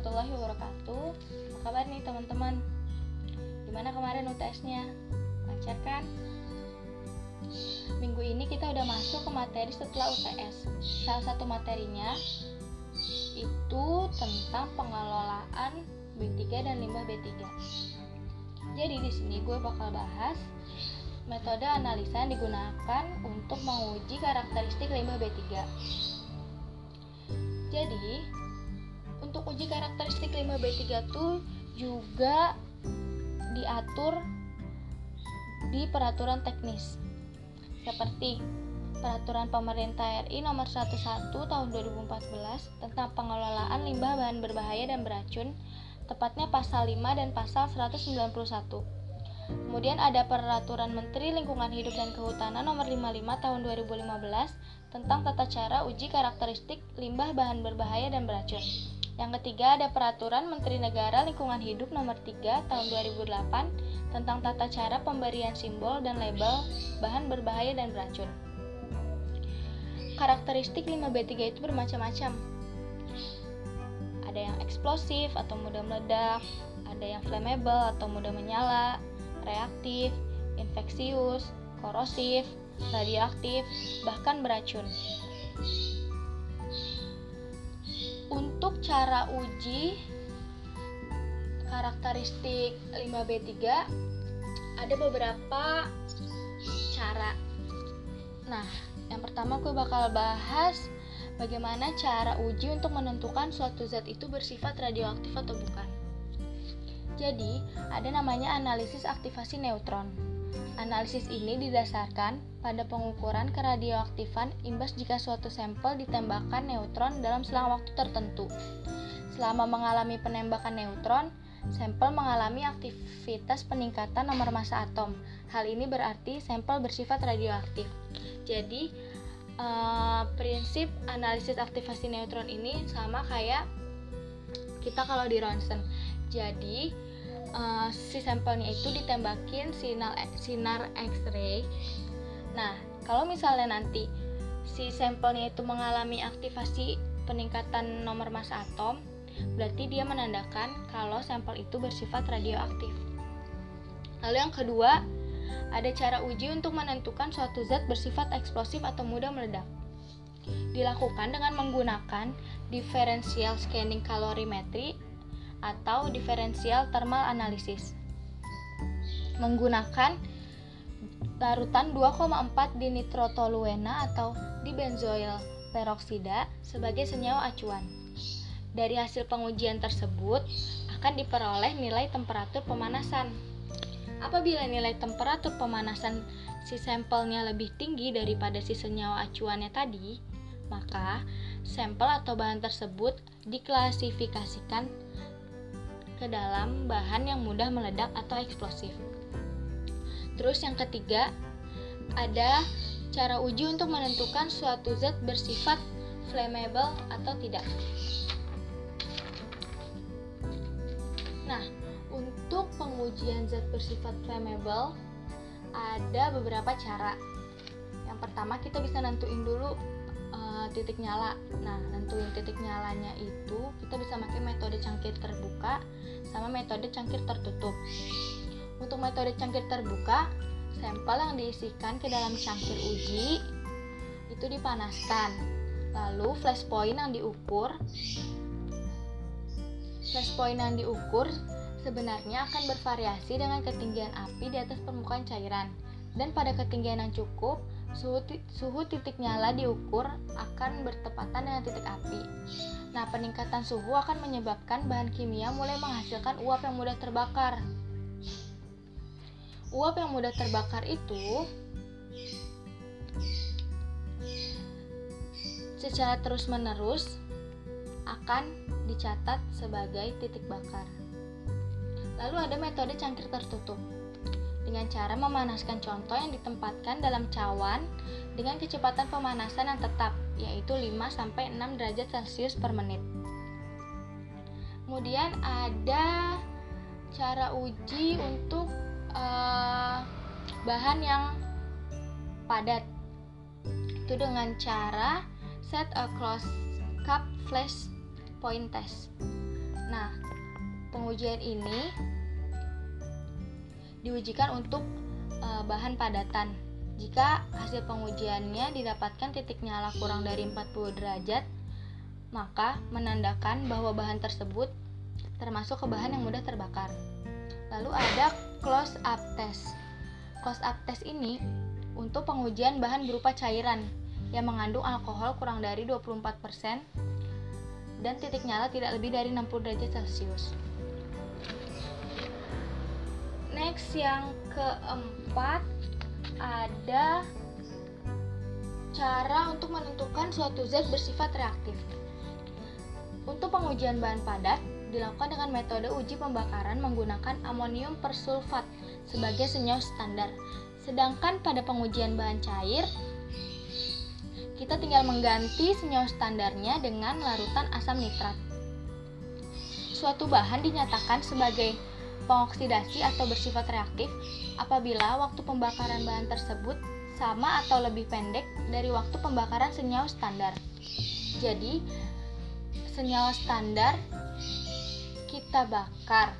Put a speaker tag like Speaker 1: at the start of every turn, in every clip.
Speaker 1: warahmatullahi wabarakatuh Apa kabar nih teman-teman? Gimana kemarin UTS-nya? Lancar kan? Minggu ini kita udah masuk ke materi setelah UTS Salah satu materinya itu tentang pengelolaan B3 dan limbah B3 Jadi di sini gue bakal bahas metode analisa yang digunakan untuk menguji karakteristik limbah B3 jadi, untuk uji karakteristik limbah B3 tuh juga diatur di peraturan teknis. Seperti Peraturan Pemerintah RI Nomor 11 Tahun 2014 tentang pengelolaan limbah bahan berbahaya dan beracun, tepatnya pasal 5 dan pasal 191. Kemudian ada Peraturan Menteri Lingkungan Hidup dan Kehutanan Nomor 55 Tahun 2015 tentang tata cara uji karakteristik limbah bahan berbahaya dan beracun. Yang ketiga ada Peraturan Menteri Negara Lingkungan Hidup Nomor 3 Tahun 2008 tentang tata cara pemberian simbol dan label bahan berbahaya dan beracun. Karakteristik limbah B3 itu bermacam-macam. Ada yang eksplosif atau mudah meledak, ada yang flammable atau mudah menyala, reaktif, infeksius, korosif, radioaktif, bahkan beracun. Cara uji karakteristik limbah B3 ada beberapa cara. Nah, yang pertama gue bakal bahas bagaimana cara uji untuk menentukan suatu zat itu bersifat radioaktif atau bukan. Jadi, ada namanya analisis aktivasi neutron. Analisis ini didasarkan pada pengukuran keradioaktifan imbas jika suatu sampel ditembakkan neutron dalam selang waktu tertentu. Selama mengalami penembakan neutron, sampel mengalami aktivitas peningkatan nomor massa atom. Hal ini berarti sampel bersifat radioaktif. Jadi, uh, prinsip analisis aktivasi neutron ini sama kayak kita kalau di ronsen. Jadi, uh, si sampelnya itu ditembakin sinar sinar X-ray. Nah, kalau misalnya nanti si sampelnya itu mengalami aktivasi peningkatan nomor massa atom, berarti dia menandakan kalau sampel itu bersifat radioaktif. Lalu yang kedua, ada cara uji untuk menentukan suatu zat bersifat eksplosif atau mudah meledak. Dilakukan dengan menggunakan differential scanning calorimetry atau diferensial thermal analysis menggunakan larutan 2,4 dinitrotoluena atau dibenzoil peroksida sebagai senyawa acuan. Dari hasil pengujian tersebut akan diperoleh nilai temperatur pemanasan. Apabila nilai temperatur pemanasan si sampelnya lebih tinggi daripada si senyawa acuannya tadi, maka sampel atau bahan tersebut diklasifikasikan ke dalam bahan yang mudah meledak atau eksplosif. Terus yang ketiga, ada cara uji untuk menentukan suatu zat bersifat flammable atau tidak. Nah, untuk pengujian zat bersifat flammable ada beberapa cara. Yang pertama kita bisa nentuin dulu uh, titik nyala. Nah, nentuin titik nyalanya itu kita bisa pakai metode cangkir terbuka sama metode cangkir tertutup. Untuk metode cangkir terbuka, sampel yang diisikan ke dalam cangkir uji itu dipanaskan. Lalu flash point yang diukur flash point yang diukur sebenarnya akan bervariasi dengan ketinggian api di atas permukaan cairan dan pada ketinggian yang cukup Suhu, suhu titik nyala diukur akan bertepatan dengan titik api. Nah, peningkatan suhu akan menyebabkan bahan kimia mulai menghasilkan uap yang mudah terbakar. Uap yang mudah terbakar itu secara terus-menerus akan dicatat sebagai titik bakar. Lalu ada metode cangkir tertutup dengan cara memanaskan contoh yang ditempatkan dalam cawan dengan kecepatan pemanasan yang tetap, yaitu 5-6 derajat Celcius per menit. Kemudian ada cara uji untuk uh, bahan yang padat. Itu dengan cara set a close cup flash point test. Nah, pengujian ini diujikan untuk e, bahan padatan. Jika hasil pengujiannya didapatkan titik nyala kurang dari 40 derajat, maka menandakan bahwa bahan tersebut termasuk ke bahan yang mudah terbakar. Lalu ada close up test. Close up test ini untuk pengujian bahan berupa cairan yang mengandung alkohol kurang dari 24% dan titik nyala tidak lebih dari 60 derajat Celcius. Next yang keempat ada cara untuk menentukan suatu zat bersifat reaktif. Untuk pengujian bahan padat dilakukan dengan metode uji pembakaran menggunakan amonium persulfat sebagai senyawa standar. Sedangkan pada pengujian bahan cair kita tinggal mengganti senyawa standarnya dengan larutan asam nitrat. Suatu bahan dinyatakan sebagai pengoksidasi atau bersifat reaktif apabila waktu pembakaran bahan tersebut sama atau lebih pendek dari waktu pembakaran senyawa standar. Jadi, senyawa standar kita bakar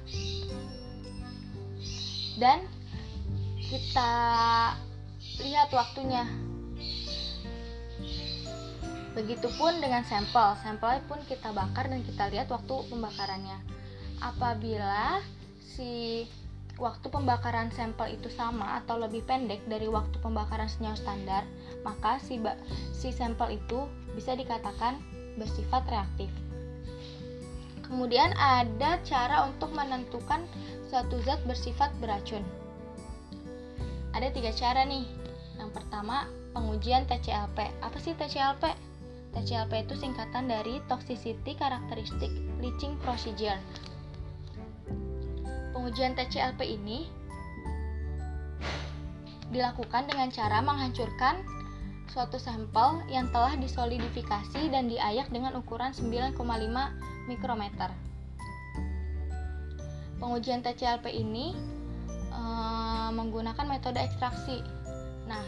Speaker 1: dan kita lihat waktunya Begitupun dengan sampel, sampel pun kita bakar dan kita lihat waktu pembakarannya. Apabila si waktu pembakaran sampel itu sama atau lebih pendek dari waktu pembakaran senyawa standar, maka si si sampel itu bisa dikatakan bersifat reaktif. Kemudian ada cara untuk menentukan suatu zat bersifat beracun. Ada tiga cara nih. Yang pertama, pengujian TCLP. Apa sih TCLP? TCLP itu singkatan dari Toxicity Characteristic Leaching Procedure. Pengujian TCLP ini dilakukan dengan cara menghancurkan suatu sampel yang telah disolidifikasi dan diayak dengan ukuran 9,5 mikrometer. Pengujian TCLP ini e, menggunakan metode ekstraksi. Nah,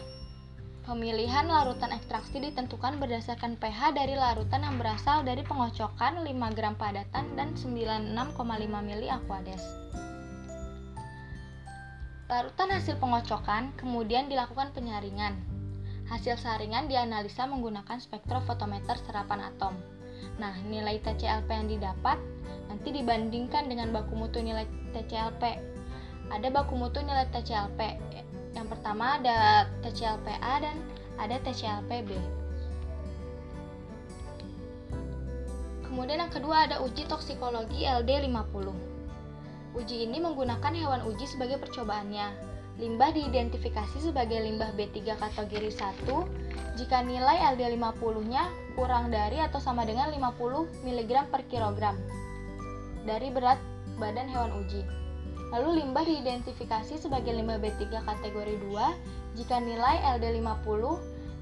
Speaker 1: Pemilihan larutan ekstraksi ditentukan berdasarkan pH dari larutan yang berasal dari pengocokan 5 gram padatan dan 96,5 mili aquades. Larutan hasil pengocokan kemudian dilakukan penyaringan. Hasil saringan dianalisa menggunakan spektrofotometer serapan atom. Nah, nilai TCLP yang didapat nanti dibandingkan dengan baku mutu nilai TCLP. Ada baku mutu nilai TCLP yang pertama ada TCLPA dan ada TCLPB. Kemudian yang kedua ada uji toksikologi LD50. Uji ini menggunakan hewan uji sebagai percobaannya. Limbah diidentifikasi sebagai limbah B3 kategori 1 jika nilai LD50-nya kurang dari atau sama dengan 50 mg per kilogram dari berat badan hewan uji. Lalu limbah diidentifikasi sebagai limbah B3 kategori 2 jika nilai LD50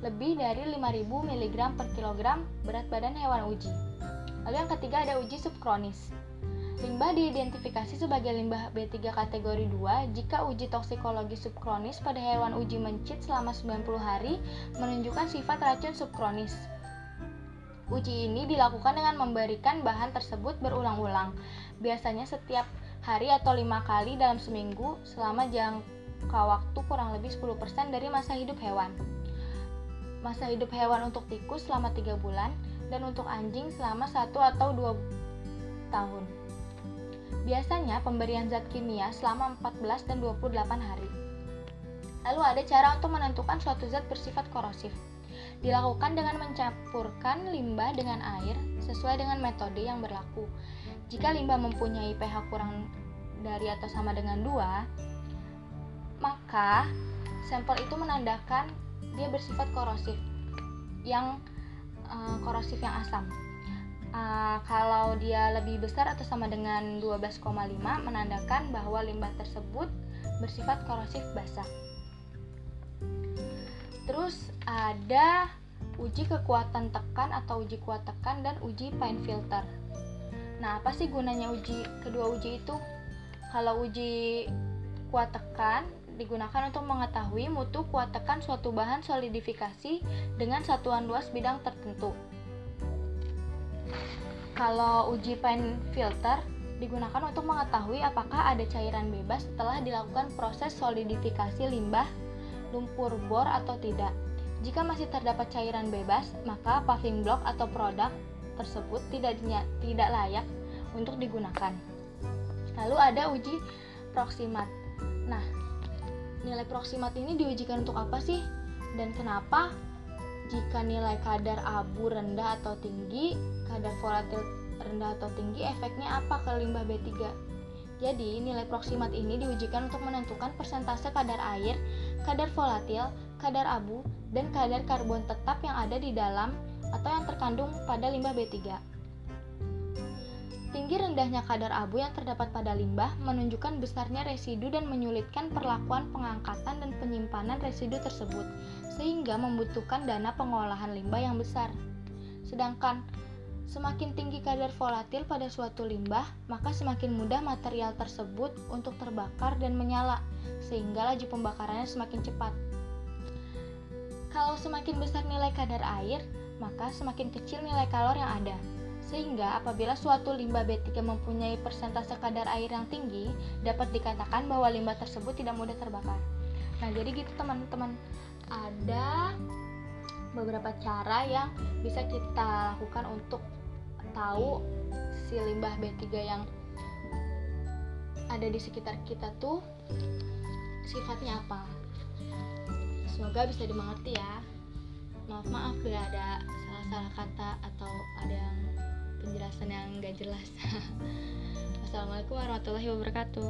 Speaker 1: lebih dari 5000 mg per kilogram berat badan hewan uji. Lalu yang ketiga ada uji subkronis. Limbah diidentifikasi sebagai limbah B3 kategori 2 jika uji toksikologi subkronis pada hewan uji mencit selama 90 hari menunjukkan sifat racun subkronis. Uji ini dilakukan dengan memberikan bahan tersebut berulang-ulang, biasanya setiap hari atau lima kali dalam seminggu selama jangka waktu kurang lebih 10% dari masa hidup hewan. Masa hidup hewan untuk tikus selama 3 bulan dan untuk anjing selama 1 atau 2 tahun. Biasanya pemberian zat kimia selama 14 dan 28 hari. Lalu ada cara untuk menentukan suatu zat bersifat korosif. Dilakukan dengan mencampurkan limbah dengan air sesuai dengan metode yang berlaku. Jika limbah mempunyai pH kurang dari atau sama dengan 2, maka sampel itu menandakan dia bersifat korosif yang uh, korosif yang asam. Uh, kalau dia lebih besar atau sama dengan 12,5 menandakan bahwa limbah tersebut bersifat korosif basah. Terus ada uji kekuatan tekan atau uji kuat tekan dan uji fine filter. Nah, apa sih gunanya uji kedua uji itu? Kalau uji kuat tekan digunakan untuk mengetahui mutu kuat tekan suatu bahan solidifikasi dengan satuan luas bidang tertentu. Kalau uji paint filter digunakan untuk mengetahui apakah ada cairan bebas setelah dilakukan proses solidifikasi limbah lumpur bor atau tidak. Jika masih terdapat cairan bebas, maka paving block atau produk tersebut tidak tidak layak untuk digunakan. Lalu ada uji proximat. Nah, nilai proximat ini diujikan untuk apa sih? Dan kenapa jika nilai kadar abu rendah atau tinggi, kadar volatil rendah atau tinggi, efeknya apa ke limbah B3? Jadi, nilai proximat ini diujikan untuk menentukan persentase kadar air, kadar volatil, kadar abu, dan kadar karbon tetap yang ada di dalam atau yang terkandung pada limbah B3. Tinggi rendahnya kadar abu yang terdapat pada limbah menunjukkan besarnya residu dan menyulitkan perlakuan pengangkatan dan penyimpanan residu tersebut, sehingga membutuhkan dana pengolahan limbah yang besar. Sedangkan Semakin tinggi kadar volatil pada suatu limbah, maka semakin mudah material tersebut untuk terbakar dan menyala, sehingga laju pembakarannya semakin cepat. Kalau semakin besar nilai kadar air, maka semakin kecil nilai kalor yang ada. Sehingga apabila suatu limbah B3 mempunyai persentase kadar air yang tinggi, dapat dikatakan bahwa limbah tersebut tidak mudah terbakar. Nah, jadi gitu teman-teman. Ada beberapa cara yang bisa kita lakukan untuk tahu si limbah B3 yang ada di sekitar kita tuh sifatnya apa. Semoga bisa dimengerti ya. Maaf maaf bila ada salah-salah kata atau ada yang penjelasan yang gak jelas. Wassalamualaikum warahmatullahi wabarakatuh.